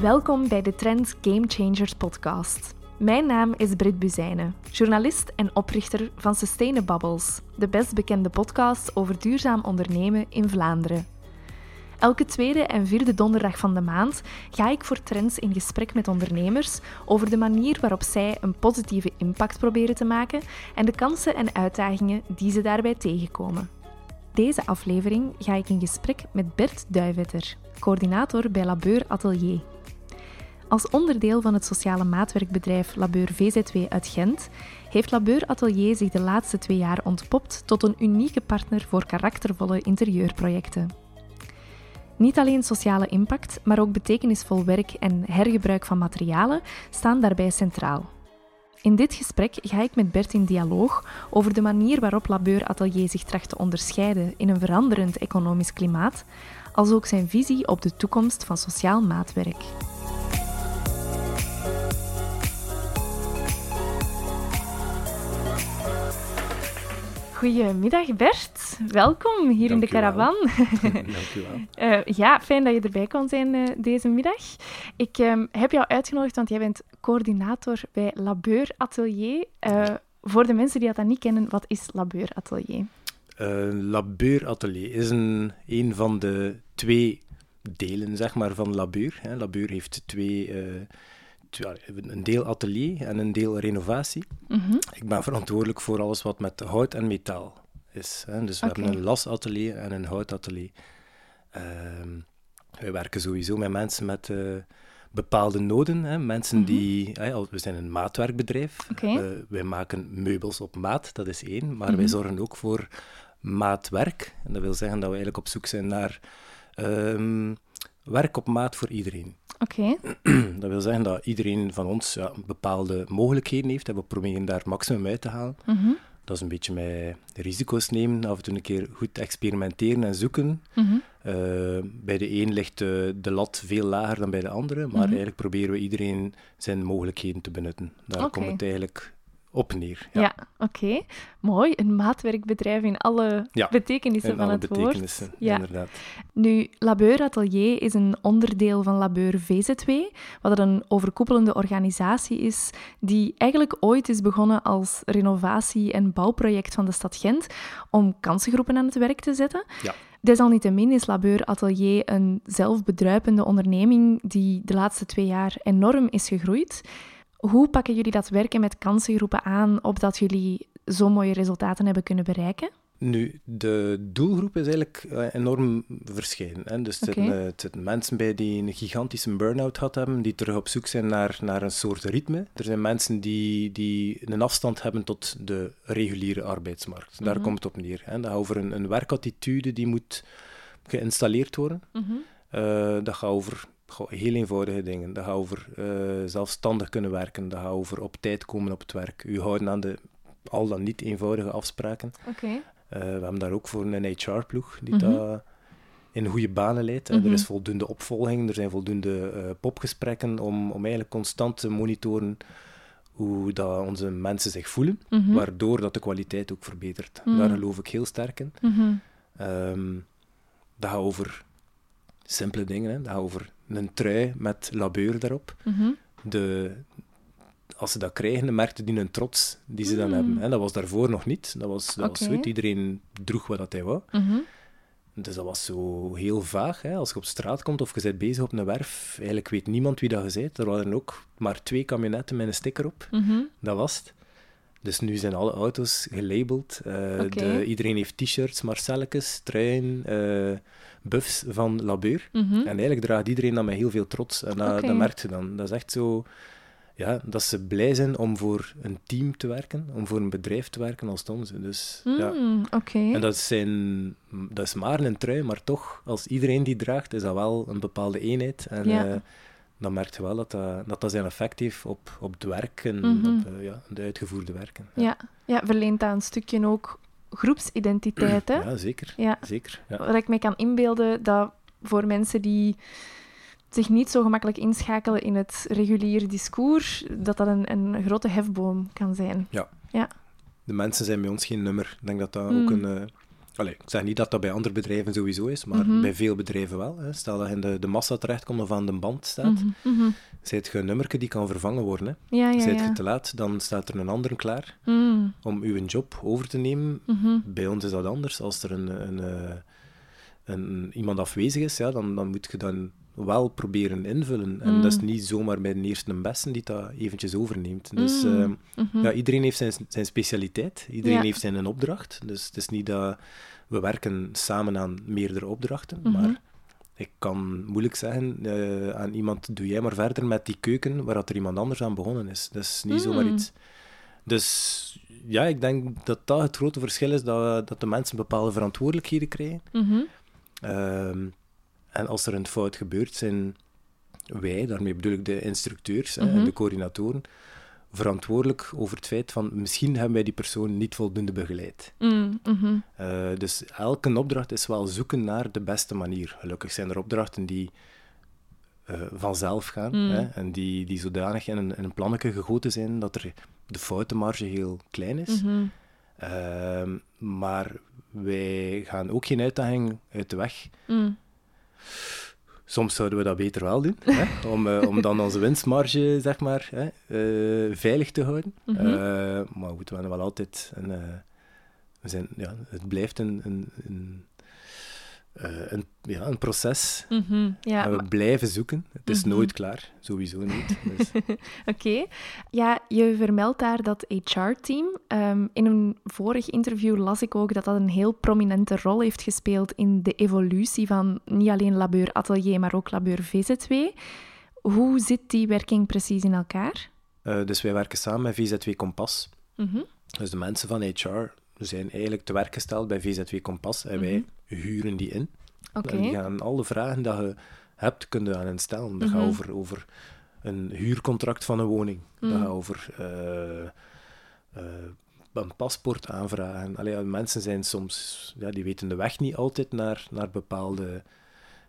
Welkom bij de Trends Game Changers podcast. Mijn naam is Brit Buzijnen, journalist en oprichter van Sustainabubbles, de best bekende podcast over duurzaam ondernemen in Vlaanderen. Elke tweede en vierde donderdag van de maand ga ik voor Trends in gesprek met ondernemers over de manier waarop zij een positieve impact proberen te maken en de kansen en uitdagingen die ze daarbij tegenkomen. Deze aflevering ga ik in gesprek met Bert Duivetter, coördinator bij Labeur Atelier. Als onderdeel van het sociale maatwerkbedrijf Labeur VZW uit Gent heeft Labeur Atelier zich de laatste twee jaar ontpopt tot een unieke partner voor karaktervolle interieurprojecten. Niet alleen sociale impact, maar ook betekenisvol werk en hergebruik van materialen staan daarbij centraal. In dit gesprek ga ik met Bert in dialoog over de manier waarop Labeur Atelier zich tracht te onderscheiden in een veranderend economisch klimaat, als ook zijn visie op de toekomst van sociaal maatwerk. Goedemiddag Bert, welkom hier in de caravan. Dank u wel. Uh, ja, fijn dat je erbij kon zijn uh, deze middag. Ik uh, heb jou uitgenodigd, want jij bent coördinator bij Labeur Atelier. Uh, voor de mensen die dat niet kennen, wat is Labeur Atelier? Labeur Atelier is een, een van de twee delen zeg maar, van Labeur. Hè. Labeur heeft twee een deel atelier en een deel renovatie. Mhm. Ik ben verantwoordelijk voor alles wat met hout en metaal is. Hè. Dus we hebben een lasatelier en een houtatelier. Ehm wij werken sowieso met mensen met eh, bepaalde noden. Hè. Mensen die... hè, al- we zijn een maatwerkbedrijf. Oké. Eh, wij maken meubels op maat, dat is één. Maar Mhm. wij zorgen ook voor maatwerk. En dat wil zeggen dat we eigenlijk op zoek zijn naar ehm, werk op maat voor iedereen. Oké, Dat wil zeggen dat iedereen van ons ja, bepaalde mogelijkheden heeft en we proberen daar maximum uit te halen. Mhm. Dat is een beetje met risico's nemen, af en toe een keer goed experimenteren en zoeken. Mhm. Eh, bij de een ligt de, de lat veel lager dan bij de andere, maar Mhm. eigenlijk proberen we iedereen zijn mogelijkheden te benutten. Daar komt het eigenlijk op neer. ja, oké. Mooi, een maatwerkbedrijf in alle Ja, betekenissen In van alle het woord. betekenissen, Ja. inderdaad. Nu, Labeur Atelier is een onderdeel van Labeur VZW, wat een overkoepelende organisatie is die eigenlijk ooit is begonnen als renovatie- en bouwproject van de stad Gent om kansengroepen aan het werk te zetten. Ja. Desalniettemin is Labeur Atelier een zelfbedruipende onderneming die de laatste twee jaar enorm is gegroeid. Hoe pakken jullie dat werken met kansengroepen aan, opdat jullie zo mooie resultaten hebben kunnen bereiken? Nu, de doelgroep is eigenlijk eh, enorm verschillend. Hè. Dus het, Oké. zitten, eh, mensen bij die een gigantische burn-out gehad hebben, die terug op zoek zijn naar, naar een soort ritme. Er zijn mensen die, die een afstand hebben tot de reguliere arbeidsmarkt. Daar Mhm. komt het op neer. Hè. Dat gaat over een, een werkattitude die moet geïnstalleerd worden. Eh, dat gaat over goh, heel eenvoudige dingen. Dat gaat over eh, zelfstandig kunnen werken. Dat gaat over op tijd komen op het werk. U houden aan de al dan niet eenvoudige afspraken. Eh, we hebben daar ook voor een HR-ploeg die Mhm. dat in goede banen leidt. Mhm. Er is voldoende opvolging, er zijn voldoende eh, popgesprekken om, om eigenlijk constant te monitoren hoe dat onze mensen zich voelen, Mhm. waardoor dat de kwaliteit ook verbetert. Mhm. Daar geloof ik heel sterk in. Mhm. Ehm, dat gaat over simpele dingen. Hè. Dat gaat over een trui met labeur daarop. Mhm. De, als ze dat krijgen, dan merkte die een trots die ze dan Mm. hebben. En dat was daarvoor nog niet. Dat was, dat was goed. Iedereen droeg wat dat hij wou. Mhm. Dus dat was zo heel vaag. Hè. Als je op straat komt of je bent bezig op een werf, eigenlijk weet niemand wie dat je bent. Er waren ook maar twee camionetten met een sticker op. Mhm. Dat was het. Dus nu zijn alle auto's gelabeld. Eh, de, iedereen heeft t-shirts, marcelletjes, truien, eh buffs van Labeur. Mhm. En eigenlijk draagt iedereen dat met heel veel trots. En dat, Oké. dat merk je dan. Dat is echt zo... Ja, dat ze blij zijn om voor een team te werken, om voor een bedrijf te werken als onze. Dus, ja. Mm. En dat, zijn, dat is maar een trui, maar toch, als iedereen die draagt, is dat wel een bepaalde eenheid. En Ja. eh, dan merk je wel dat dat, dat, dat zijn effect heeft op, op het werk en Mhm. op eh, ja, de uitgevoerde werken. Ja. ja, verleent dat een stukje ook groepsidentiteit, hè? Ja, zeker. Ja. zeker ja. Wat ik me kan inbeelden, dat voor mensen die zich niet zo gemakkelijk inschakelen in het reguliere discours, dat dat een, een grote hefboom kan zijn. De mensen zijn bij ons geen nummer. Ik denk dat dat Mm. ook een, eh, Allee, ik zeg niet dat dat bij andere bedrijven sowieso is, maar Mhm. bij veel bedrijven wel. Hè. Stel dat je in de, de massa terechtkomt of aan de band staat, Mhm, mhm. Zijt je een nummerke die kan vervangen worden. Hè. Ja, ja, Zijt je ja. te laat, dan staat er een ander klaar Mm, om uw job over te nemen. mhm. Bij ons is dat anders. Als er een, een, eh, een, iemand afwezig is, ja, dan, dan moet je dan wel proberen invullen. En Mm. dat is niet zomaar bij de eerste en beste die dat eventjes overneemt. Dus Mm, ehm, mhm. ja, iedereen heeft zijn, zijn specialiteit. Iedereen Ja. heeft zijn opdracht. Dus het is niet dat we werken samen aan meerdere opdrachten. Mhm. Maar ik kan moeilijk zeggen eh, aan iemand, doe jij maar verder met die keuken waar dat er iemand anders aan begonnen is. Dat is niet zomaar Mm. iets. Dus ja, ik denk dat dat het grote verschil is, dat, dat de mensen bepaalde verantwoordelijkheden krijgen. Mhm. Ehm, en als er een fout gebeurt, zijn wij, daarmee bedoel ik de instructeurs en Mhm. de coördinatoren, verantwoordelijk over het feit van misschien hebben wij die persoon niet voldoende begeleid. Mm, mhm. Eh, dus elke opdracht is wel zoeken naar de beste manier. Gelukkig zijn er opdrachten die eh, vanzelf gaan Mm. hè, en die, die zodanig in een, in een plannetje gegoten zijn dat er de foutenmarge heel klein is. Mhm. Ehm, maar wij gaan ook geen uitdaging uit de weg. Soms zouden we dat beter wel doen, hè, om, eh, om dan onze winstmarge zeg maar, hè, eh, veilig te houden. Mhm. Eh, maar goed, we hebben wel altijd een, we zijn, ja, het blijft een, een, een, eh, een, ja, een proces. Mhm. Ja, en we maar- blijven zoeken. Het is Mhm. nooit klaar, sowieso niet. Dus, Oké. Ja, je vermeldt daar dat HR-team. Ehm, in een vorig interview las ik ook dat dat een heel prominente rol heeft gespeeld in de evolutie van niet alleen Labeur Atelier, maar ook Labeur VZW. Hoe zit die werking precies in elkaar? eh, dus wij werken samen met VZW Kompas. Mhm. Dus de mensen van HR zijn eigenlijk te werk gesteld bij VZW Kompas en wij huren die in. Oké. En die gaan alle vragen die je hebt, kunnen aan hen stellen. Dat Mhm. gaat over, over een huurcontract van een woning. Dat Mhm. gaat over eh, eh, een paspoort aanvragen. Allee, ja, mensen zijn soms, ja, die weten de weg niet altijd naar, naar bepaalde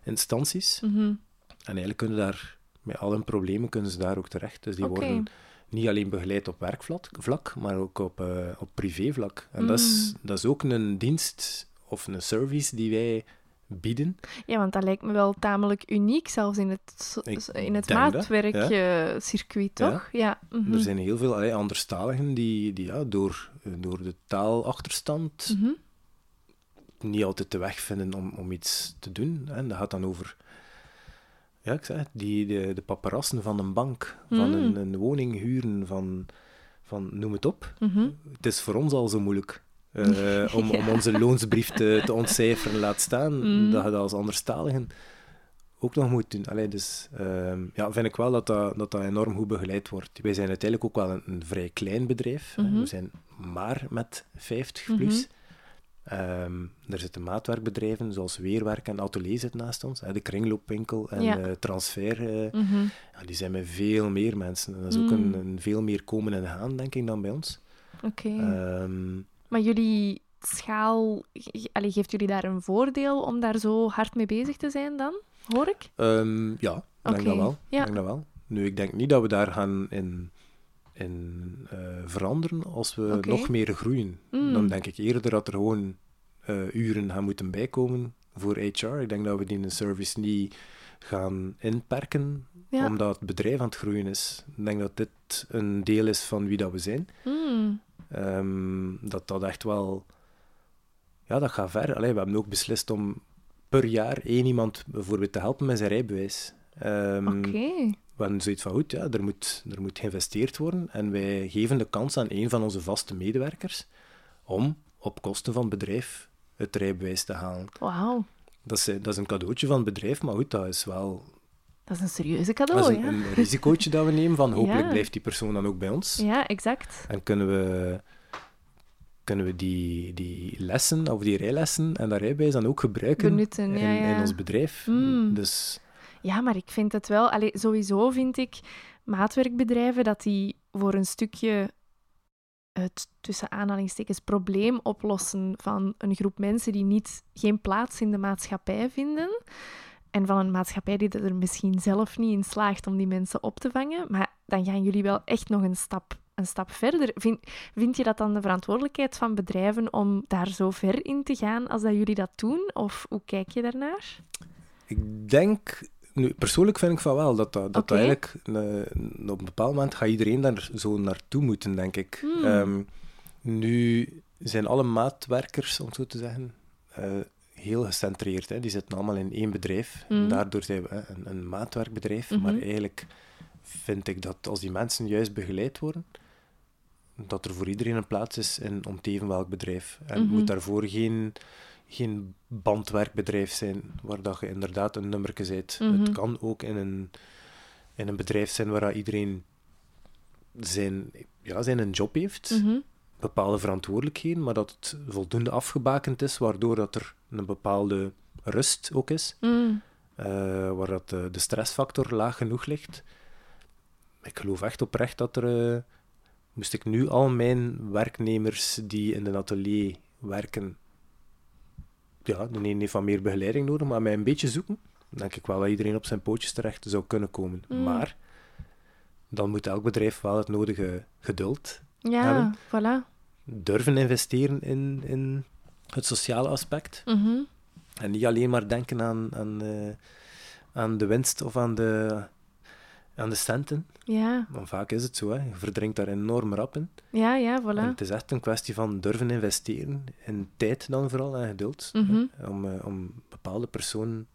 instanties. Mhm. En eigenlijk kunnen daar, met al hun problemen, kunnen ze daar ook terecht. Dus die worden niet alleen begeleid op werkvlak, vlak, maar ook op, eh, op privévlak. En dat, is, Mm. dat is ook een dienst of een service die wij bieden. Ja, want dat lijkt me wel tamelijk uniek, zelfs in het, Ik in het maatwerkcircuit, Ja. toch? Ja. mhm. Er zijn heel veel allee, anderstaligen die, die ja, door, door de taalachterstand Mhm. niet altijd de weg vinden om, om iets te doen. En dat gaat dan over, ja, ik zeg die, de, de paparassen van een bank, van Mm. een, een woning huren, van, van noem het op. Mhm. Het is voor ons al zo moeilijk eh, om, om onze loonsbrief te, te ontcijferen, laat staan, Mm. dat je dat als anderstaligen ook nog moet doen. Allee, dus ehm, ja, vind ik wel dat dat, dat dat enorm goed begeleid wordt. Wij zijn uiteindelijk ook wel een, een vrij klein bedrijf. Mhm. We zijn maar met 50 Mhm. plus. Ehm, er zitten maatwerkbedrijven zoals Weerwerk en Atelier zit naast ons. Hè, de kringloopwinkel en Ja. eh, Transfer. eh, Mhm. ja, die zijn met veel meer mensen. En dat is ook Mm. een, een veel meer komen en gaan, denk ik, dan bij ons. Oké. Ehm, Maar jullie schaal, allee, geeft jullie daar een voordeel om daar zo hard mee bezig te zijn dan? Hoor ik? Ehm, ja, ik denk Oké, dat wel. ja. Denk dat wel. Nu, ik denk niet dat we daar gaan in, in eh, veranderen als we nog meer groeien. Mm. Dan denk ik eerder dat er gewoon eh, uren gaan moeten bijkomen voor HR. Ik denk dat we die service niet gaan inperken, Ja. omdat het bedrijf aan het groeien is. Ik denk dat dit een deel is van wie dat we zijn. Mm. Ehm, dat dat echt wel... Ja, dat gaat ver. Allee, we hebben ook beslist om per jaar één iemand bijvoorbeeld te helpen met zijn rijbewijs. Ehm, Oké. We zoiets van, goed, ja, er, moet, er moet geïnvesteerd worden en wij geven de kans aan een van onze vaste medewerkers om op kosten van het bedrijf het rijbewijs te halen. Wauw. Dat is, dat is een cadeautje van het bedrijf, maar goed, dat is wel Dat is een serieuze dat cadeau, is een, ja. een risicootje dat we nemen van hopelijk Ja. blijft die persoon dan ook bij ons. Ja, exact. En kunnen we, kunnen we die, die lessen, of die rijlessen en dat rijbewijs dan ook gebruiken Benutten, ja, in ons bedrijf. Mm. Dus Ja, maar ik vind het wel... Allee, sowieso vind ik maatwerkbedrijven dat die voor een stukje het tussen aanhalingstekens probleem oplossen van een groep mensen die niet, geen plaats in de maatschappij vinden. En van een maatschappij die er misschien zelf niet in slaagt om die mensen op te vangen. Maar dan gaan jullie wel echt nog een stap een stap verder. Vind, vind je dat dan de verantwoordelijkheid van bedrijven om daar zo ver in te gaan als dat jullie dat doen? Of hoe kijk je daarnaar? Ik denk, nu, persoonlijk vind ik van wel, dat dat, eigenlijk eh, op een bepaald moment gaat iedereen daar zo naartoe moeten, denk ik. Hmm. Ehm, nu zijn alle maatwerkers, om het zo te zeggen, eh, heel gecentreerd. Hè. Die zitten allemaal in één bedrijf. Mhm. Daardoor zijn we een, een maatwerkbedrijf. Mhm. Maar eigenlijk vind ik dat als die mensen juist begeleid worden, dat er voor iedereen een plaats is in om te even welk bedrijf. En Mhm. moet daarvoor geen, geen bandwerkbedrijf zijn waar dat je inderdaad een nummerke zit. Mhm. Het kan ook in een, in een bedrijf zijn waar iedereen zijn, ja, zijn een job heeft Mhm. bepaalde verantwoordelijkheden, maar dat het voldoende afgebakend is, waardoor dat er een bepaalde rust ook is, Mm. waar dat de, de stressfactor laag genoeg ligt. Ik geloof echt oprecht dat er, eh, moest ik nu al mijn werknemers die in de atelier werken, ja, de ene heeft van meer begeleiding nodig, maar mij een beetje zoeken, dan denk ik wel dat iedereen op zijn pootjes terecht zou kunnen komen. Mm. Maar dan moet elk bedrijf wel het nodige geduld Ja, Hebben. voilà. durven investeren in, in het sociale aspect. Mhm. En niet alleen maar denken aan, aan, eh, aan de winst of aan de, aan de centen. Ja, Want vaak is het zo, hè. je verdrinkt daar enorm rap in. ja, ja, En voilà. het is echt een kwestie van durven investeren, in tijd dan vooral, en geduld. Mhm. hè, Om, eh, om bepaalde personen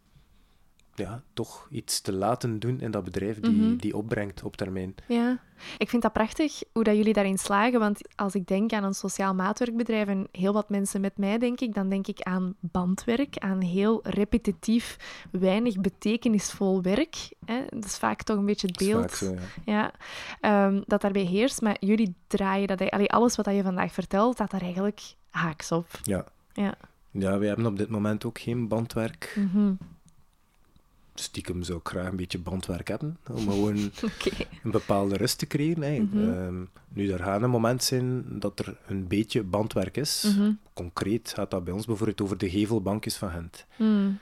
ja, toch iets te laten doen in dat bedrijf die, Mhm. die opbrengt op termijn. Ja, ik vind dat prachtig hoe dat jullie daarin slagen. Want als ik denk aan een sociaal maatwerkbedrijf en heel wat mensen met mij, denk ik, dan denk ik aan bandwerk, aan heel repetitief, weinig betekenisvol werk. Hè? Dat is vaak toch een beetje het Dat beeld zo, ja. ja, ehm, dat daarbij heerst. Maar jullie draaien dat, allee, alles wat dat je vandaag vertelt, staat daar eigenlijk haaks op. Ja. Ja. Ja, wij hebben op dit moment ook geen bandwerk. Mhm. Stiekem zou ik graag een beetje bandwerk hebben, om gewoon een bepaalde rust te creëren. Mhm. Ehm, nu, er gaat een moment zijn dat er een beetje bandwerk is. Mhm. Concreet gaat dat bij ons bijvoorbeeld over de gevelbankjes van Gent. Mm.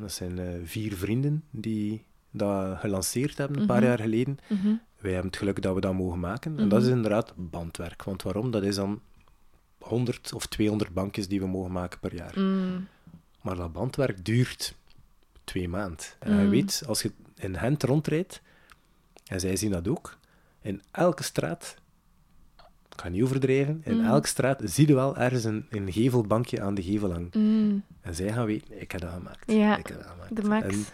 Dat zijn eh, vier vrienden die dat gelanceerd hebben een paar Mhm. jaar geleden. Wij hebben het geluk dat we dat mogen maken. En dat is inderdaad bandwerk. Want waarom? Dat is dan 100 of 200 bankjes die we mogen maken per jaar. Mm. Maar dat bandwerk duurt twee maanden. En je Mm. weet, als je in Gent rondrijdt, en zij zien dat ook, in elke straat, ik ga niet overdrijven, in Mm. elke straat zie je wel ergens een, een gevelbankje aan de gevel hangen. Mm. En zij gaan weten, ik heb dat gemaakt. Ja, ik heb dat gemaakt. de max. En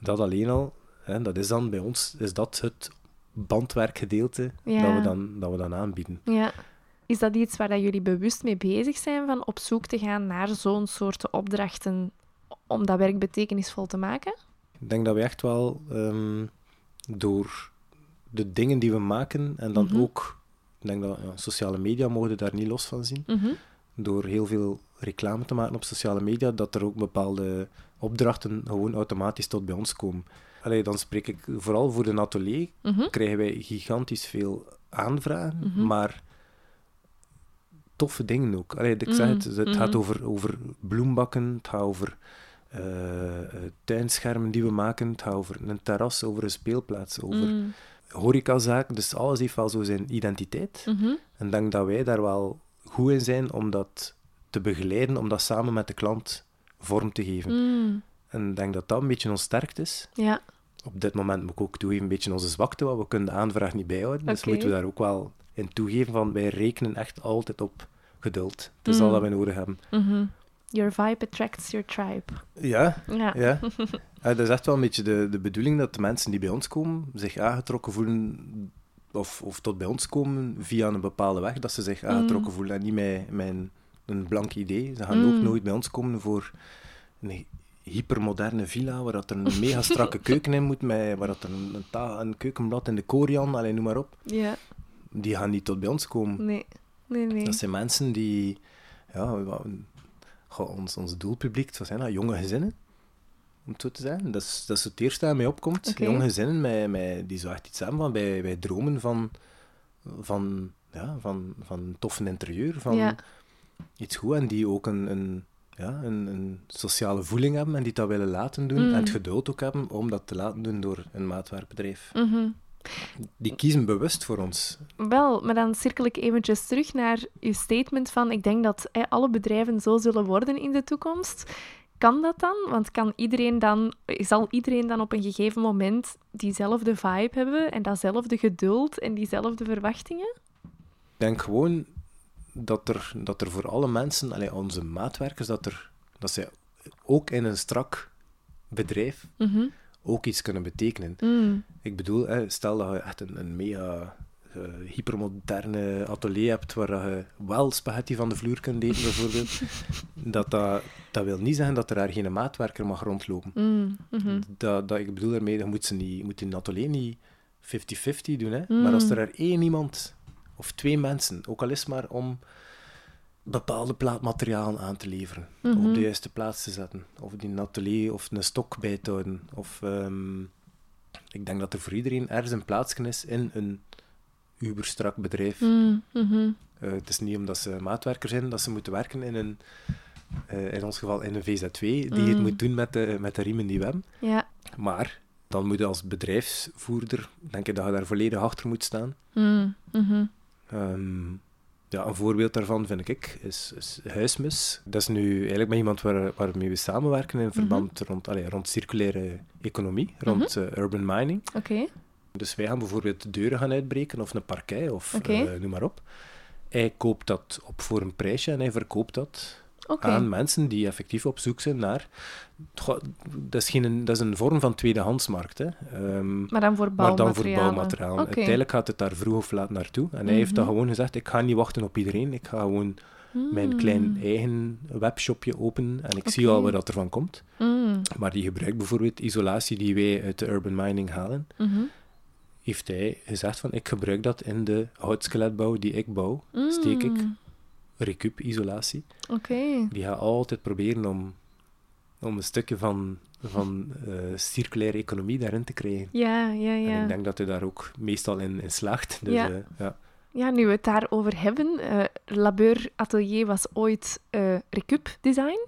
dat alleen al, hè, dat is dan bij ons, is dat het bandwerkgedeelte Ja. dat, we dan, dat we dan aanbieden. Ja. Is dat iets waar dat jullie bewust mee bezig zijn, van op zoek te gaan naar zo'n soort opdrachten om dat werk betekenisvol te maken? Ik denk dat we echt wel ehm, door de dingen die we maken en dan Mhm. ook, ik denk dat ja, sociale media mogen daar niet los van zien, Mhm. door heel veel reclame te maken op sociale media, dat er ook bepaalde opdrachten gewoon automatisch tot bij ons komen. Allee, dan spreek ik vooral voor de atelier, Mhm. krijgen wij gigantisch veel aanvragen, maar toffe dingen ook. Allee, ik zeg het, het gaat over, over bloembakken, het gaat over eh, eh, tuinschermen die we maken, het gaat over een terras, over een speelplaats, over Mm. horecazaken. Dus alles heeft wel zo zijn identiteit. Mhm. En ik denk dat wij daar wel goed in zijn om dat te begeleiden, om dat samen met de klant vorm te geven. Mm. En ik denk dat dat een beetje ons sterkte is. Ja. Op dit moment moet ik ook toegeven, een beetje onze zwakte, want we kunnen de aanvraag niet bijhouden. Dus moeten we daar ook wel in toegeven van, wij rekenen echt altijd op geduld. Het is Mm. al dat wij nodig hebben. Mhm. Your vibe attracts your tribe. Ja, Ja. ja. Ja, dat is echt wel een beetje de, de bedoeling dat de mensen die bij ons komen zich aangetrokken voelen, of, of tot bij ons komen via een bepaalde weg, dat ze zich aangetrokken voelen en niet met, met een, blank idee. Ze gaan Mm. ook nooit bij ons komen voor een hypermoderne villa, waar dat er een mega strakke keuken in moet, met, waar dat er een, een, ta- een keukenblad in de korian, alleen noem maar op. Ja. Die gaan niet tot bij ons komen. Nee. Nee, nee. Dat zijn mensen die... Ja, goh, ons, ons doelpubliek, wat zijn dat? Jonge gezinnen, om het zo te zeggen. Dat is, dat is het eerste dat mij opkomt. Jonge gezinnen met, met, die zo echt iets hebben van... Wij, wij dromen van, van, ja, van, van een toffe interieur, van Ja. iets goed. En die ook een, een, ja, een, een sociale voeling hebben en die dat willen laten doen. Mm. En het geduld ook hebben om dat te laten doen door een maatwerkbedrijf. Mhm. Die kiezen bewust voor ons. Wel, maar dan cirkel ik eventjes terug naar uw statement van ik denk dat alle bedrijven zo zullen worden in de toekomst. Kan dat dan? Want kan iedereen dan, zal iedereen dan op een gegeven moment diezelfde vibe hebben en datzelfde geduld en diezelfde verwachtingen? Ik denk gewoon dat er, dat er voor alle mensen, allee, onze maatwerkers, dat, er, dat zij ook in een strak bedrijf Mhm. Ook iets kunnen betekenen. Mm. Ik bedoel, hè, stel dat je echt een, een mega eh, hypermoderne atelier hebt waar je wel spaghetti van de vloer kunt eten, bijvoorbeeld. dat, dat, dat wil niet zeggen dat er daar geen maatwerker mag rondlopen. Mm. Mhm. Dat, dat, ik bedoel daarmee, je moet, ze niet, je moet in een atelier niet 50-50 doen. Hè? Mm. Maar als er er één iemand of twee mensen, ook al is maar om bepaalde plaatmaterialen aan te leveren, Mhm. op de juiste plaats te zetten, of die een atelier of een stok bij te houden. Of, ehm, ik denk dat er voor iedereen ergens een plaatsje is in een uberstrak bedrijf. Mm. Mhm. Eh, het is niet omdat ze maatwerker zijn dat ze moeten werken in een, eh, in ons geval in een VZW, die het Mm. moet doen met de, met de riemen die we hebben. Ja. Maar dan moet je als bedrijfsvoerder, denk ik dat je daar volledig achter moet staan. Mm. Mhm. Ja, een voorbeeld daarvan vind ik is, is Huismus. Dat is nu eigenlijk met iemand waar, waarmee we samenwerken in verband rond, allee, rond circulaire economie, rond eh, urban mining. Oké. Dus wij gaan bijvoorbeeld deuren gaan uitbreken of een parkei of eh, noem maar op. Hij koopt dat op voor een prijsje en hij verkoopt dat Aan mensen die effectief op zoek zijn naar... Dat, is geen, dat is een vorm van tweedehandsmarkt. Hè. Ehm, Maar dan voor maar dan bouwmateriaal. Oké. Uiteindelijk gaat het daar vroeg of laat naartoe. En hij heeft Mhm. gewoon gezegd, ik ga niet wachten op iedereen. Ik ga gewoon mijn klein Mm. eigen webshopje openen en ik zie al waar dat ervan komt. Mm. Maar die gebruikt bijvoorbeeld isolatie die wij uit de urban mining halen. Mhm. Heeft hij gezegd van, ik gebruik dat in de houtskeletbouw die ik bouw. Steek ik Mm. recup isolatie. Oké. Die gaat altijd proberen om, om een stukje van, van eh, circulaire economie daarin te krijgen. Ja, ja, En ja. ik denk dat hij daar ook meestal in, in slaagt. Dus, Ja. eh, ja. Ja, nu we het daarover hebben. eh Labeur Atelier was ooit Recup Design.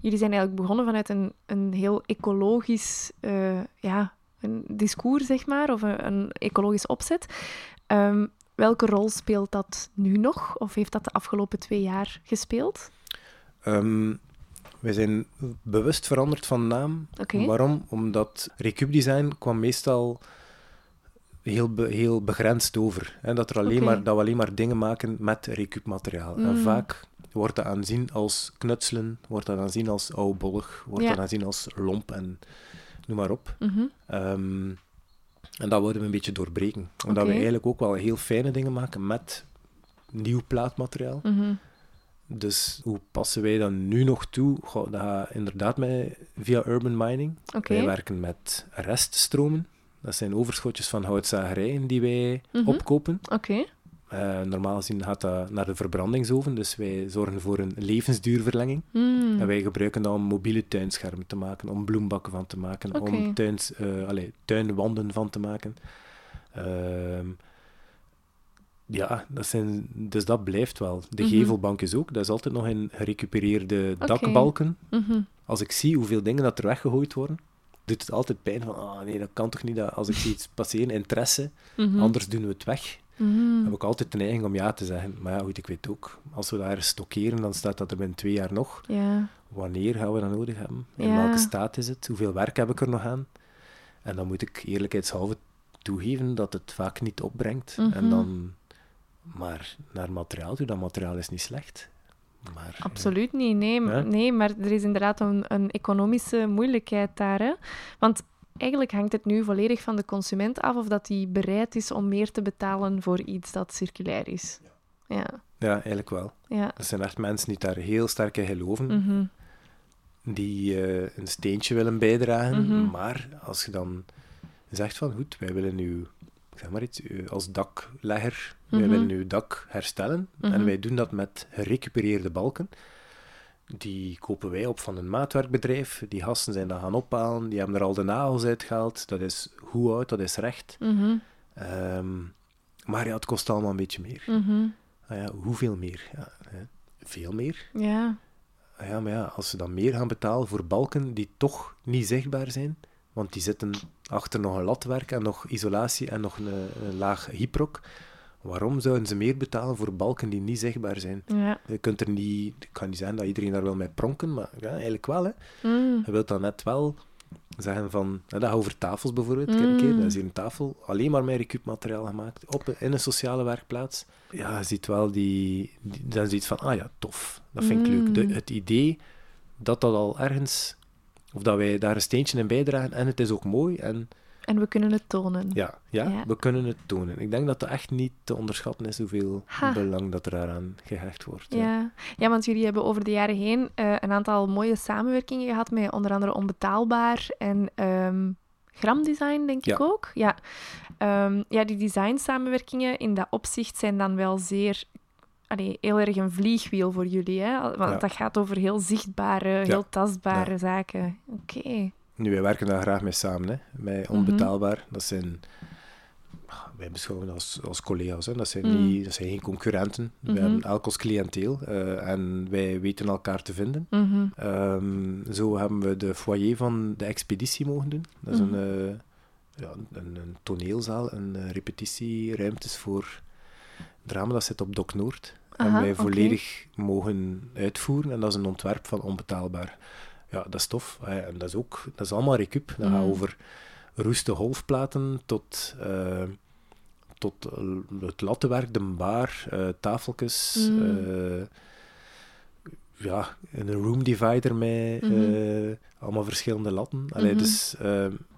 Jullie zijn eigenlijk begonnen vanuit een, een heel ecologisch ja, een discours, zeg maar, of een, een ecologisch opzet. Ehm, welke rol speelt dat nu nog? Of heeft dat de afgelopen twee jaar gespeeld? Ehm, wij zijn bewust veranderd van naam. Waarom? Omdat Recup Design kwam meestal heel, be- heel begrensd over. Hè? Dat, er alleen maar, dat we alleen maar dingen maken met Recup materiaal. En Mm. vaak wordt dat aanzien als knutselen, wordt dat aanzien als oudbollig, wordt Ja. dat aanzien als lomp en noem maar op. Mhm. Ehm, en dat wilden we een beetje doorbreken. Omdat we eigenlijk ook wel heel fijne dingen maken met nieuw plaatmateriaal. Mhm. Dus hoe passen wij dat nu nog toe? Goh, dat gaat inderdaad met, via urban mining. Wij werken met reststromen. Dat zijn overschotjes van houtzagerijen die wij Mhm. opkopen. Oké. Eh, normaal gezien gaat dat naar de verbrandingsoven, dus wij zorgen voor een levensduurverlenging. Mm. En wij gebruiken dat om mobiele tuinschermen te maken, om bloembakken van te maken, om tuins, eh, allee, tuinwanden van te maken. Ehm, ja, dat zijn, dus dat blijft wel. De Mhm. gevelbankjes ook, dat is altijd nog in gerecupereerde dakbalken. Mhm. Als ik zie hoeveel dingen dat er weggegooid worden, doet het altijd pijn van, ah nee, dat kan toch niet, dat, als ik zie iets passeren, interesse, Mhm. anders doen we het weg. Mhm. heb ik altijd de neiging om ja te zeggen. Maar ja, goed, ik weet ook, als we daar stockeren, dan staat dat er binnen twee jaar nog. Wanneer gaan we dat nodig hebben? In welke staat is het? Hoeveel werk heb ik er nog aan? En dan moet ik eerlijkheidshalve toegeven dat het vaak niet opbrengt. Mhm. En dan maar naar materiaal toe. Dat materiaal is niet slecht. Maar, ja. Absoluut niet, nee. Ja? nee maar er is inderdaad een, een economische moeilijkheid daar. Hè? Want eigenlijk hangt het nu volledig van de consument af of dat hij bereid is om meer te betalen voor iets dat circulair is. Ja, Ja, eigenlijk wel. ja. Er zijn echt mensen die daar heel sterk in geloven. Mhm. die eh, een steentje willen bijdragen. Mhm. Maar als je dan zegt van goed, wij willen nu, ik zeg maar iets, als daklegger, wij Mhm. willen uw dak herstellen. En wij doen dat met gerecupereerde balken. Die kopen wij op van een maatwerkbedrijf. Die gasten zijn dat gaan ophalen. Die hebben er al de nagels uitgehaald. Dat is goed oud, dat is recht. Mhm. Ehm, maar ja, het kost allemaal een beetje meer. Mhm. Ah ja, hoeveel meer? Ja, veel meer. Ja. Ah Ja, maar ja, als ze dan meer gaan betalen voor balken die toch niet zichtbaar zijn, Want die zitten achter nog een latwerk en nog isolatie en nog een, een laag hyprok. Waarom zouden ze meer betalen voor balken die niet zichtbaar zijn? Ja. Je kunt er niet... Het kan niet zijn dat iedereen daar wil mee pronken, maar ja, eigenlijk wel. Hè. Mm. Je wilt dan net wel zeggen van... Dat over tafels bijvoorbeeld. Kijk een keer, dat is hier een tafel alleen maar met recuupmateriaal gemaakt. Op, in een sociale werkplaats. Ja, je ziet wel die... die dan zoiets van, ah ja, tof. Dat vind ik leuk. De, het idee dat dat al ergens... Of dat wij daar een steentje in bijdragen en het is ook mooi. En En we kunnen het tonen. ja, ja, Ja. we kunnen het tonen. Ik denk dat dat echt niet te onderschatten is hoeveel Ha. belang dat er daaraan gehecht wordt. ja. Ja. ja, want jullie hebben over de jaren heen eh, een aantal mooie samenwerkingen gehad met onder andere Onbetaalbaar en ehm Gramdesign, denk ik ook. Ja. Ehm, ja, die design-samenwerkingen in dat opzicht zijn dan wel zeer... Allee, heel erg een vliegwiel voor jullie, hè? Want Ja. dat gaat over heel zichtbare, heel tastbare zaken. Oké. Nu, wij werken daar graag mee samen, hè. Met Mhm. Onbetaalbaar. Dat zijn... ah, Wij beschouwen als, als collega's, hè. Dat, zijn Mm. niet, dat zijn geen concurrenten. Mhm. We hebben elk ons cliënteel eh, en wij weten elkaar te vinden. Mhm. Ehm, zo hebben we de foyer van de expeditie mogen doen. Dat is Mhm. een, eh, ja, een, een toneelzaal, een eh, repetitieruimtes voor drama. Dat zit op Dok Noord. Aha, en wij volledig mogen uitvoeren. En dat is een ontwerp van Onbetaalbaar. Ja, dat is tof. En dat is ook, dat is allemaal recup. Dat gaat Mhm. over roeste golfplaten tot, eh, tot eh, het lattenwerk, de baar, eh tafeltjes. Eh, ja, een room divider met Mhm. allemaal verschillende latten. Allee, Mhm. Dus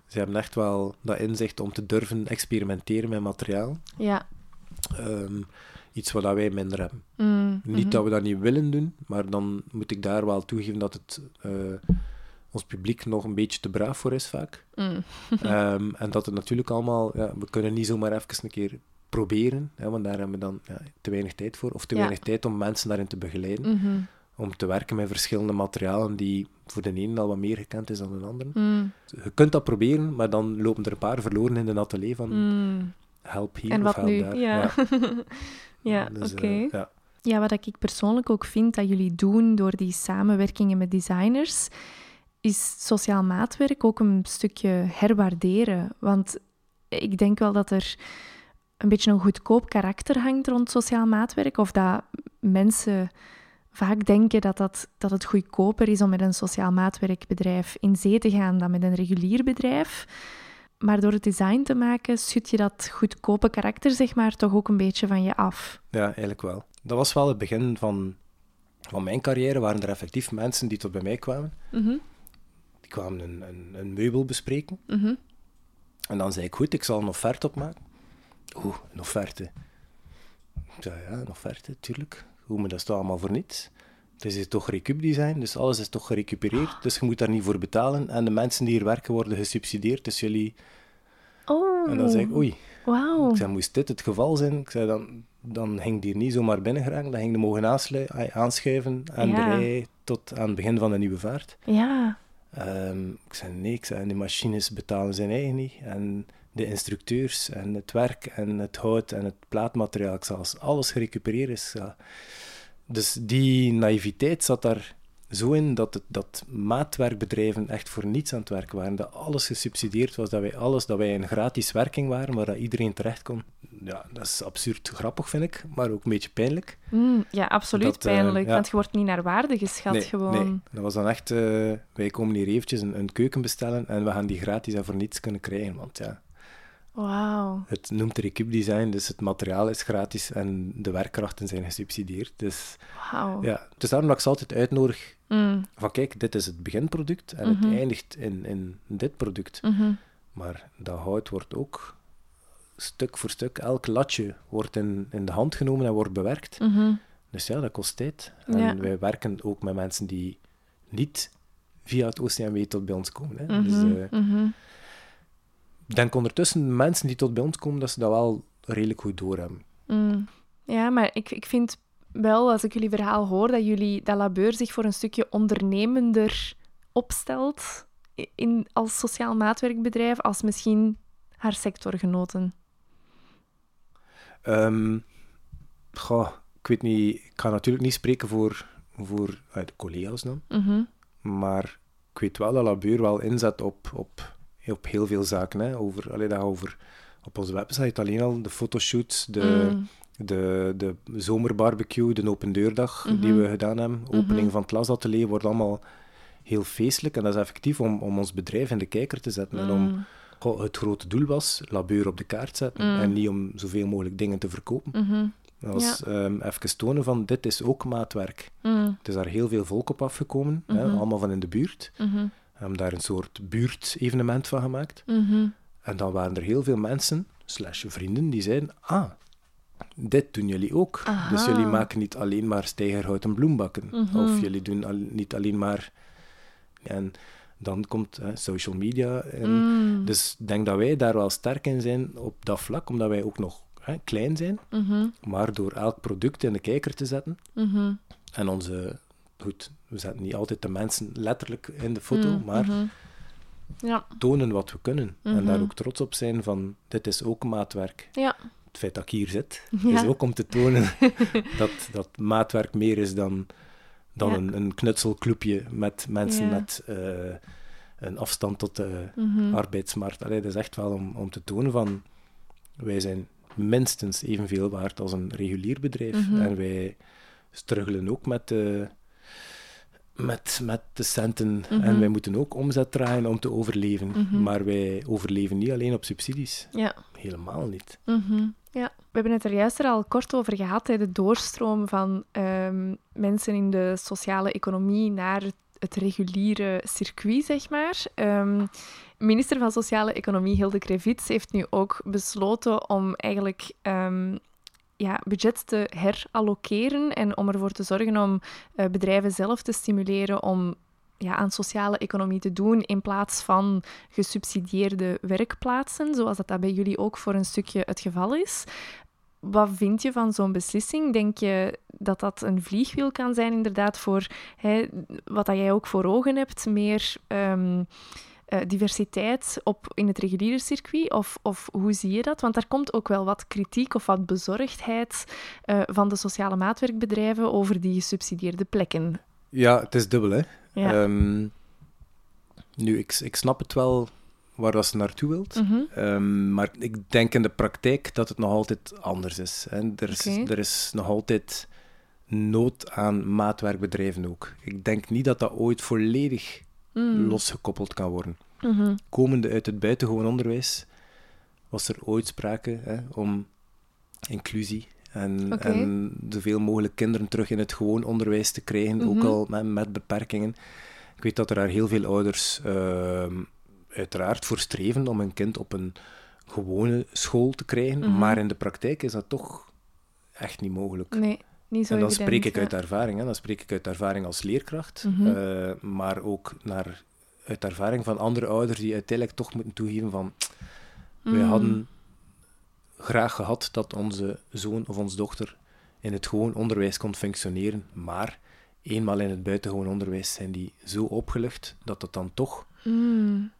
ze hebben echt wel dat inzicht om te durven experimenteren met materiaal. Ja. Ehm, iets wat wij minder hebben. Mm, Niet mhm. dat we dat niet willen doen, maar dan moet ik daar wel toegeven dat het eh, ons publiek nog een beetje te braaf voor is vaak. Mm. Ehm, en dat het natuurlijk allemaal, ja, we kunnen niet zomaar even een keer proberen, hè, want daar hebben we dan ja, te weinig tijd voor, of te Ja. weinig tijd om mensen daarin te begeleiden, Mhm. om te werken met verschillende materialen die voor de ene al wat meer gekend is dan de andere. Mm. Je kunt dat proberen, maar dan lopen er een paar verloren in de atelier van help hier En of help nu? daar. Ja, ja. Dus, oké. eh, ja. Ja, wat ik persoonlijk ook vind dat jullie doen door die samenwerkingen met designers, is sociaal maatwerk ook een stukje herwaarderen. Want ik denk wel dat er een beetje een goedkoop karakter hangt rond sociaal maatwerk, of dat mensen vaak denken dat, dat, dat het goedkoper is om met een sociaal maatwerkbedrijf in zee te gaan dan met een regulier bedrijf. Maar door het design te maken, schud je dat goedkope karakter, zeg maar, toch ook een beetje van je af. Ja, eigenlijk wel. Dat was wel het begin van, van mijn carrière. Waren er effectief mensen die tot bij mij kwamen. Mhm, Die kwamen een, een, een meubel bespreken. mhm. En dan zei ik, goed, ik zal een offerte opmaken. Oeh, een offerte. Ik zei, ja, een offerte, tuurlijk. Hoe, maar dat allemaal voor niets? Het is toch recup-design, dus alles is toch gerecupereerd. Dus je moet daar niet voor betalen. En de mensen die hier werken worden gesubsidieerd, dus jullie... Oh, En dan zei ik, oei. wauw. Ik zei, moest dit het geval zijn? Ik zei, dan, dan ging die niet zomaar binnen geraken. Dan ging de mogen aanschuiven aan Ja. de rij tot aan het begin van de nieuwe vaart. Ja, Ehm, ik zei, nee, ik zei, de machines betalen zijn eigen niet. En de instructeurs en het werk en het hout en het plaatmateriaal, ik zei, als alles gerecupereerd is. Ja. Dus die naïviteit zat daar zo in dat, het, dat maatwerkbedrijven echt voor niets aan het werken waren. Dat alles gesubsidieerd was, dat wij alles, dat wij een gratis werking waren, waar dat iedereen terecht kon. Ja, dat is absurd grappig, vind ik, maar ook een beetje pijnlijk. Mm, ja absoluut Dat, eh, pijnlijk, ja. want je wordt niet naar waarde geschat nee, gewoon. nee, dat was dan echt, eh, wij komen hier eventjes een, een keuken bestellen en we gaan die gratis en voor niets kunnen krijgen, want ja, Wauw. het noemt Recup Design, dus het materiaal is gratis en de werkkrachten zijn gesubsidieerd. Dus Wauw. ja, dus daarom dat ik ze altijd uitnodig Mm, van kijk, dit is het beginproduct en Mhm. het eindigt in, in dit product. mhm. Maar dat hout wordt ook stuk voor stuk, elk latje wordt in, in de hand genomen en wordt bewerkt. Mhm. Dus ja, dat kost tijd. En Ja. wij werken ook met mensen die niet via het OCMW tot bij ons komen. Hè. Dus Mhm, mhm. ik denk ondertussen, mensen die tot bij ons komen, dat ze dat wel redelijk goed doorhebben. Mm. Ja, maar ik, ik vind wel, als ik jullie verhaal hoor, dat jullie dat Labeur zich voor een stukje ondernemender opstelt in, als sociaal maatwerkbedrijf, als misschien haar sectorgenoten. Ehm goh, ik weet niet, ik ga natuurlijk niet spreken voor, voor de collega's dan, Mhm, maar ik weet wel dat Labeur wel inzet op, op op heel veel zaken. Hè. Over, allee, dat over, op onze website alleen al de fotoshoots, de, Mm. de, de zomerbarbecue, de open deurdag die Mhm. we gedaan hebben, opening van het glasatelier, wordt allemaal heel feestelijk. En dat is effectief om, om ons bedrijf in de kijker te zetten. En om, Mm. goh, het grote doel was labeur op de kaart zetten. Mm. En niet om zoveel mogelijk dingen te verkopen. Mhm. Dat was ehm, even tonen van, dit is ook maatwerk. Mm. Het is daar heel veel volk op afgekomen, hè, Mhm. allemaal van in de buurt. Mhm. Hebben daar een soort buurtevenement van gemaakt. Mhm. En dan waren er heel veel mensen, slash vrienden, die zeiden, ah, dit doen jullie ook. Aha. Dus jullie maken niet alleen maar steigerhout bloembakken. Mhm. Of jullie doen al- niet alleen maar... En dan komt hè, social media in. Mm. Dus ik denk dat wij daar wel sterk in zijn op dat vlak, omdat wij ook nog hè, klein zijn. Mhm. Maar door elk product in de kijker te zetten, en onze... Goed, we zetten niet altijd de mensen letterlijk in de foto, Mm. maar Mhm. Ja, tonen wat we kunnen. En daar ook trots op zijn van, dit is ook maatwerk. ja. Het feit dat ik hier zit, Ja. is ook om te tonen dat, dat maatwerk meer is dan, dan een, een knutselclubje met mensen met eh, een afstand tot de Mhm. arbeidsmarkt. Allee, dat is echt wel om, om te tonen van, wij zijn minstens evenveel waard als een regulier bedrijf. En wij struggelen ook met de, met, met de centen. Mhm. En wij moeten ook omzet draaien om te overleven. Mhm. Maar wij overleven niet alleen op subsidies. Ja. Helemaal niet. Mhm, Ja, we hebben het er juist er al kort over gehad, hè, de doorstroom van ehm, mensen in de sociale economie naar het, het reguliere circuit, zeg maar. Ehm, minister van Sociale Economie Hilde Krevits heeft nu ook besloten om eigenlijk ehm, ja, budget te herallokeren en om ervoor te zorgen om eh, bedrijven zelf te stimuleren om ja, aan sociale economie te doen in plaats van gesubsidieerde werkplaatsen, zoals dat, dat bij jullie ook voor een stukje het geval is. Wat vind je van zo'n beslissing? Denk je dat dat een vliegwiel kan zijn, inderdaad, voor hè, wat dat jij ook voor ogen hebt, meer ehm, eh, diversiteit op, in het reguliere circuit? Of, of hoe zie je dat? Want daar komt ook wel wat kritiek of wat bezorgdheid eh, van de sociale maatwerkbedrijven over die gesubsidieerde plekken. Ja, het is dubbel, hè. Ja. Ehm, nu, ik, ik snap het wel waar dat ze naartoe wilt. Mhm. Ehm, maar ik denk in de praktijk dat het nog altijd anders is. Hè. Er, is er is nog altijd nood aan maatwerkbedrijven ook. Ik denk niet dat dat ooit volledig Mm. losgekoppeld kan worden. Mhm. Komende uit het buitengewoon onderwijs was er ooit sprake hè, om inclusie en, Oké. en zoveel mogelijk kinderen terug in het gewoon onderwijs te krijgen, ook Mhm. al met, met beperkingen. Ik weet dat er daar heel veel ouders ehm, uiteraard voor streven om een kind op een gewone school te krijgen, Mhm. maar in de praktijk is dat toch echt niet mogelijk. Nee, niet zo En dan evident, spreek ik ja. uit ervaring. Hè. Dan spreek ik uit ervaring als leerkracht, Mhm. eh, maar ook naar, uit ervaring van andere ouders die uiteindelijk toch moeten toegeven van wij Mm. hadden graag gehad dat onze zoon of onze dochter in het gewoon onderwijs kon functioneren, maar eenmaal in het buitengewoon onderwijs zijn die zo opgelucht dat het dan toch Mm.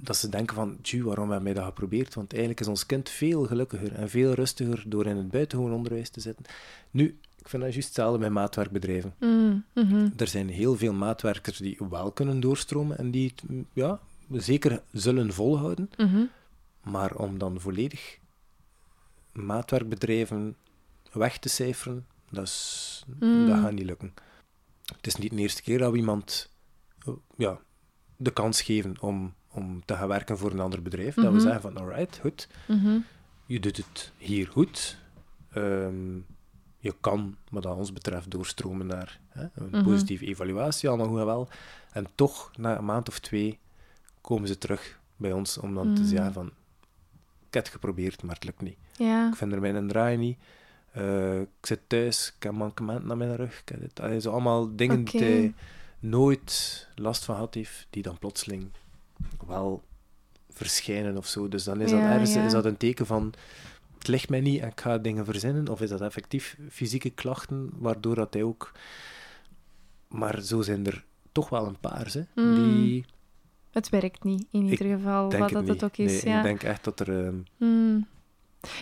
dat ze denken van, tju, waarom hebben wij dat geprobeerd? Want eigenlijk is ons kind veel gelukkiger en veel rustiger door in het buitengewoon onderwijs te zitten. Nu, ik vind dat juist hetzelfde met maatwerkbedrijven. Mm. Mhm. Er zijn heel veel maatwerkers die wel kunnen doorstromen en die het mm, ja, zeker zullen volhouden. Mhm. Maar om dan volledig maatwerkbedrijven weg te cijferen, dat, is, Mm. dat gaat niet lukken. Het is niet de eerste keer dat we iemand eh, ja, de kans geven om, om te gaan werken voor een ander bedrijf. Dat we Mhm. zeggen van, alright, goed, je doet het hier goed. Ehm, je kan, wat dat ons betreft, doorstromen naar hè, een Mhm. positieve evaluatie, allemaal goed en wel. En toch, na een maand of twee, komen ze terug bij ons om dan te Mm. zeggen van, ik heb het geprobeerd, maar het lukt niet. Ja. Ik vind er mijn draai niet. Eh, ik zit thuis, ik heb mankementen aan mijn rug. Dit. Allee, zo allemaal dingen die hij nooit last van had heeft, die dan plotseling wel verschijnen of zo. Dus dan is, dat ergens, ja. is dat een teken van het ligt mij niet en ik ga dingen verzinnen. Of is dat effectief fysieke klachten, waardoor dat hij ook... Maar zo zijn er toch wel een paar, hè, Mm. die... Het werkt niet, in Ik ieder geval, wat het dat het ook is. nee, ja. ik denk echt dat er... Mm.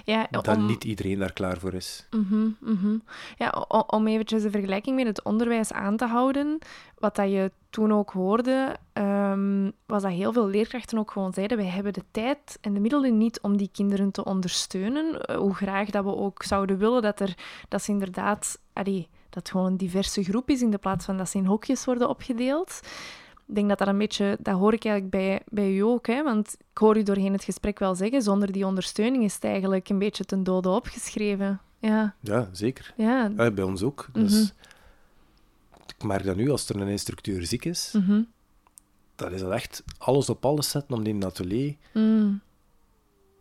Ja, dat om- niet iedereen daar klaar voor is. Mhm, mhm. Ja, om eventjes de vergelijking met het onderwijs aan te houden, wat dat je toen ook hoorde, ehm, was dat heel veel leerkrachten ook gewoon zeiden, wij hebben de tijd en de middelen niet om die kinderen te ondersteunen. Eh, hoe graag dat we ook zouden willen dat, er, dat ze inderdaad... Allee, dat het gewoon een diverse groep is in de plaats van dat ze in hokjes worden opgedeeld. Ik denk dat dat een beetje, dat hoor ik eigenlijk bij, bij u ook, hè? want ik hoor u doorheen het gesprek wel zeggen, zonder die ondersteuning is het eigenlijk een beetje ten dode opgeschreven. Ja, Ja, zeker. ja. Ja, bij ons ook. Dus ik merk dat nu, als er een instructeur ziek is, Mhm. dat is dat echt alles op alles zetten om die in het atelier Mm.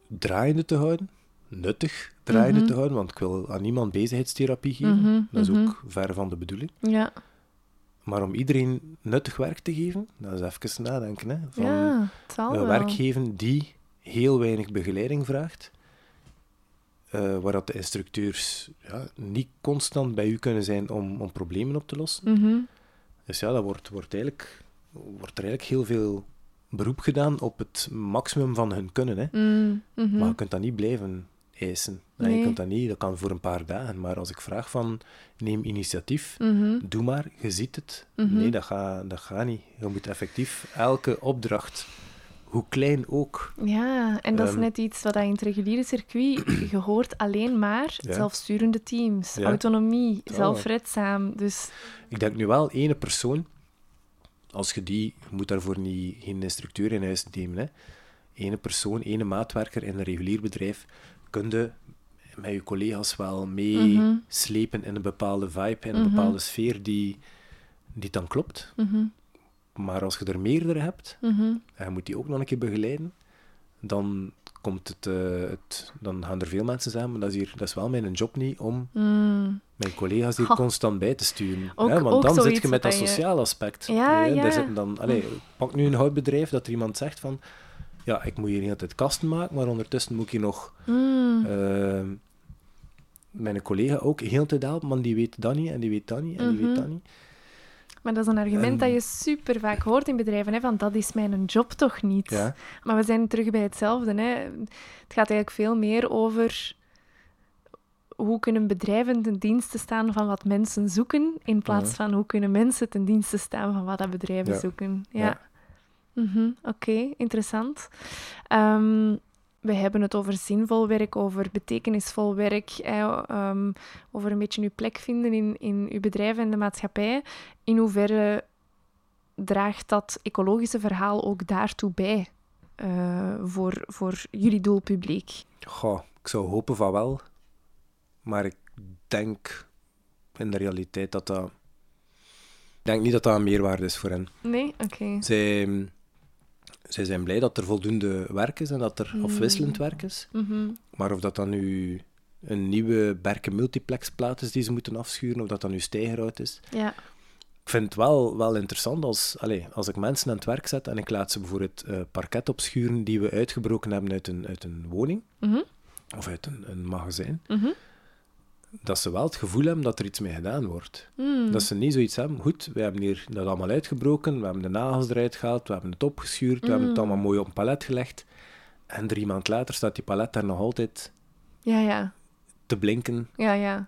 draaiende te houden. Nuttig draaiende Mhm. te houden, want ik wil aan niemand bezigheidstherapie geven. Mhm, Dat is mhm. ook ver van de bedoeling. Ja, Maar om iedereen nuttig werk te geven, dat is even nadenken. Hè, van ja, een wel. werk geven die heel weinig begeleiding vraagt. eh, waar dat de instructeurs ja, niet constant bij u kunnen zijn om, om problemen op te lossen. Mhm. Dus ja, dat wordt, wordt, eigenlijk, wordt er eigenlijk heel veel beroep gedaan op het maximum van hun kunnen. Hè. Mm, mhm. Maar je kunt dat niet blijven eisen. Nee. Je kunt dat niet, dat kan voor een paar dagen. Maar als ik vraag van, neem initiatief, Mhm. doe maar, je ziet het. Mhm. Nee, dat gaat dat gaat niet. Je moet effectief elke opdracht, hoe klein ook, Ja, en dat is Ehm. net iets wat dat in het reguliere circuit, je hoort alleen maar Ja. zelfsturende teams, Ja. autonomie, Ja. zelfredzaam. Dus Ik denk nu wel, ene persoon, als je die, je moet daarvoor niet, geen instructeur in huis nemen, hè. ene persoon, ene maatwerker in een regulier bedrijf, kun je met je collega's wel meeslepen in een bepaalde vibe, in een Mhm. bepaalde sfeer die, die dan klopt. mhm, Maar als je er meerdere hebt, mhm. en je moet die ook nog een keer begeleiden, dan, komt het, eh, het, dan gaan er veel mensen maar dat is, hier, dat is wel mijn job niet om Mm. mijn collega's hier Ha. constant bij te sturen. Ook- hè, want dan zit je met dat je- sociale aspect. Ja, hè, ja. Daar zitten dan, allee, pak nu een houtbedrijf dat er iemand zegt van ja, ik moet hier de hele tijd kasten maken, maar ondertussen moet ik hier nog Mm. eh, mijn collega ook heel tijd helpen, maar die weet dat niet en die weet dat niet en die weet Mhm. dat niet. Maar dat is een argument En- dat je super vaak hoort in bedrijven, hè, van dat is mijn job toch niet. Ja, Maar we zijn terug bij hetzelfde. Hè. Het gaat eigenlijk veel meer over hoe kunnen bedrijven ten dienste staan van wat mensen zoeken, in plaats Ja. van hoe kunnen mensen ten dienste staan van wat dat bedrijven Ja. zoeken. Ja. Ja. Mhm, Oké, interessant. Ehm, we hebben het over zinvol werk, over betekenisvol werk, ehm, over een beetje uw plek vinden in, in uw bedrijf en de maatschappij. In hoeverre draagt dat ecologische verhaal ook daartoe bij eh, voor, voor jullie doelpubliek? Goh, ik zou hopen van wel, maar ik denk in de realiteit dat dat... Ik denk niet dat dat een meerwaarde is voor hen. Nee? Oké. Zij, zij zijn blij dat er voldoende werk is en dat er afwisselend werk is. Mhm. Maar of dat dan nu een nieuwe Berken multiplexplaat is die ze moeten afschuren, of dat dan nu stijgerhout is. Ja. Ik vind het wel, wel interessant als, allez, als ik mensen aan het werk zet en ik laat ze bijvoorbeeld eh parket opschuren die we uitgebroken hebben uit een, uit een woning Mhm. of uit een, een magazijn, Mhm. Dat ze wel het gevoel hebben dat er iets mee gedaan wordt. Mm. Dat ze niet zoiets hebben, goed, we hebben hier dat allemaal uitgebroken, we hebben de nagels eruit gehaald, we hebben het opgeschuurd, we hebben het Mm. allemaal mooi op een palet gelegd. En drie maand later staat die palet daar nog altijd Ja, ja. te blinken Ja, ja.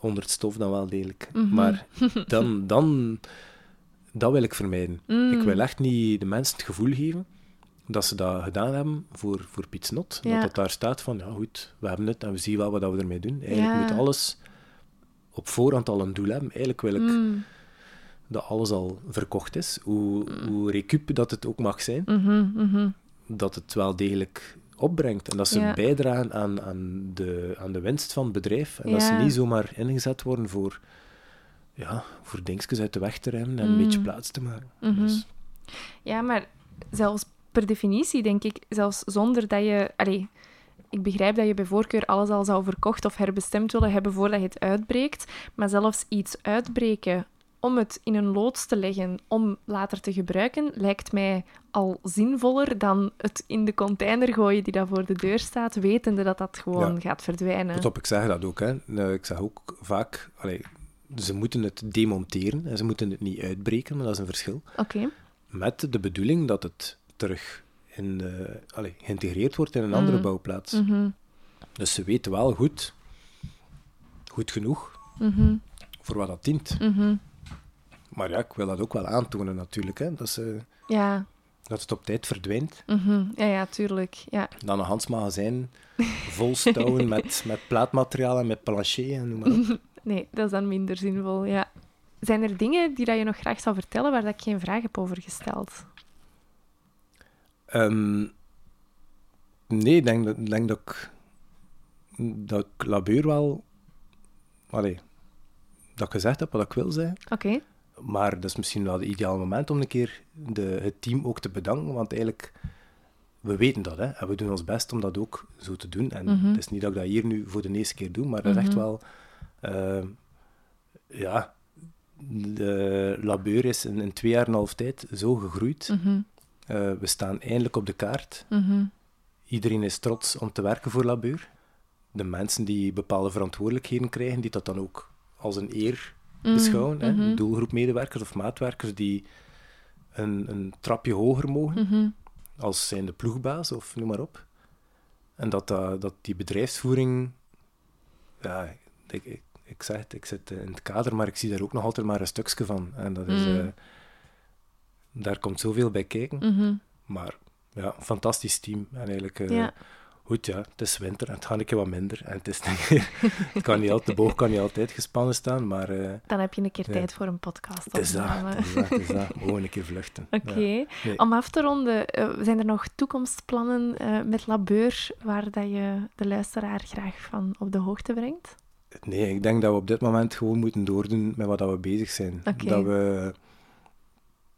onder het stof dan wel degelijk. Mhm. Maar dan, dan, dat wil ik vermijden. Mm. Ik wil echt niet de mensen het gevoel geven dat ze dat gedaan hebben voor, voor Piet Snot. Ja. Dat dat daar staat van, ja goed, we hebben het en we zien wel wat we ermee doen. Eigenlijk Ja. moet alles op voorhand al een doel hebben. Eigenlijk wil ik Mm. dat alles al verkocht is. Hoe, hoe recup dat het ook mag zijn, Mhm, mhm. dat het wel degelijk opbrengt. En dat ze Ja. bijdragen aan, aan, de, aan de winst van het bedrijf. En dat ze niet zomaar ingezet worden voor, ja, voor dingetjes uit de weg te remmen en Mm. een beetje plaats te maken. Mhm. Dus, Ja, maar zelfs per definitie denk ik, zelfs zonder dat je... Allee, ik begrijp dat je bij voorkeur alles al zou verkocht of herbestemd willen hebben voordat je het uitbreekt. Maar zelfs iets uitbreken om het in een loods te leggen om later te gebruiken, lijkt mij al zinvoller dan het in de container gooien die daar voor de deur staat, wetende dat dat gewoon Ja. gaat verdwijnen. Pas op, ik zeg dat ook. Hè. Nou, ik zeg ook vaak, allee, ze moeten het demonteren en ze moeten het niet uitbreken, maar dat is een verschil. Oké. Met de bedoeling dat het terug in de, allee, geïntegreerd wordt in een andere Mm. bouwplaats. Mhm, Dus ze weten wel goed, goed genoeg, mhm, voor wat dat dient. mhm. Maar ja, ik wil dat ook wel aantonen natuurlijk. Hè. Dat, ze, Ja. dat het op tijd verdwijnt. Ja, ja, tuurlijk. Ja. Dan een Hans magazijn vol stouwen met, met plaatmateriaal en met plancher en noem maar op. Nee, dat is dan minder zinvol, ja. Zijn er dingen die dat je nog graag zou vertellen waar dat ik geen vraag heb over gesteld? Ehm, nee, ik denk, dat- denk dat ik, dat ik Labeur wel... Allee, dat ik gezegd heb wat ik wil zeggen. Oké. Maar dat is misschien wel het ideale moment om een keer de, het team ook te bedanken. Want eigenlijk, we weten dat. Hè, en we doen ons best om dat ook zo te doen. En Mhm. het is niet dat ik dat hier nu voor de eerste keer doe, maar dat is echt Mhm. wel... eh, ja, de Labeur is in, in twee jaar en een half tijd zo gegroeid. Mhm, Eh, we staan eindelijk op de kaart. mhm, Iedereen is trots om te werken voor Labeur. De mensen die bepaalde verantwoordelijkheden krijgen, die dat dan ook als een eer mhm, beschouwen. Hè? mhm, Doelgroepmedewerkers of maatwerkers die een, een trapje hoger mogen, mhm. als zijn de ploegbaas of noem maar op. En dat, dat, dat die bedrijfsvoering, ja, ik, ik, ik zeg het, ik zit in het kader, maar ik zie daar ook nog altijd maar een stukje van. En dat is, Mm. Daar komt zoveel bij kijken. mhm. Maar ja, een fantastisch team. En eigenlijk, eh, Ja. goed, ja, het is winter en het gaat een keer wat minder. En het, is, het kan niet altijd, de boog kan niet altijd gespannen staan, maar eh, Dan heb je een keer Ja. tijd voor een podcast. het is dat. Het is dat, het is dat. Gewoon een keer vluchten. Ja. Oké. Nee. Om af te ronden, eh, zijn er nog toekomstplannen met Labeur waar dat je de luisteraar graag van op de hoogte brengt? Nee, ik denk dat we op dit moment gewoon moeten doordoen met wat dat we bezig zijn. Oké. Dat we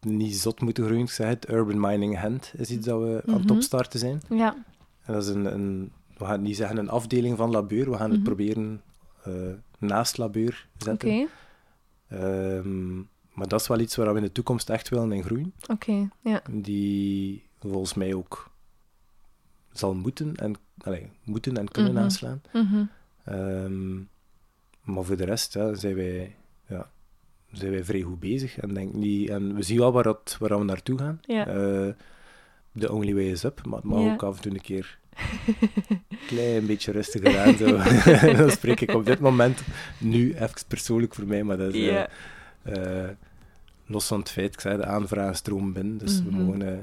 niet zot moeten groeien. Ik zeg het, urban mining hand is iets dat we aan het Mhm. opstarten zijn. Ja. En dat is een, een, we gaan niet zeggen een afdeling van Labeur, we gaan het Mhm. proberen eh, naast Labeur zetten. Oké. Ehm, maar dat is wel iets waar we in de toekomst echt willen in groeien. Oké. Ja. Die volgens mij ook zal moeten en, moeten en kunnen Mhm. aanslaan. Mhm. Ehm, maar voor de rest ja, zijn, wij, zijn wij vrij goed bezig. En, denk niet, en we zien wel waar, dat, waar we naartoe gaan. Ja. Eh, the only way is up, maar het mag Ja. ook af en toe een keer een klein beetje rustiger aan. Zo. Dan spreek ik op dit moment, nu even persoonlijk voor mij, maar dat is... eh, Ja. eh, los van het feit, ik zei, de aanvragen stromen binnen, dus we, Mhm. mogen, eh,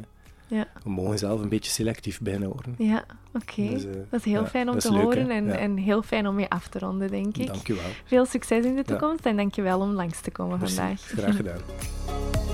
Ja. we mogen zelf een beetje selectief beginnen worden. Ja, oké. Dus, eh, dat is heel ja, fijn om te leuk, horen en, Ja. en heel fijn om je af te ronden, denk ik. Dank je wel. Veel succes in de toekomst en dankjewel om langs te komen Merci. vandaag. Graag gedaan.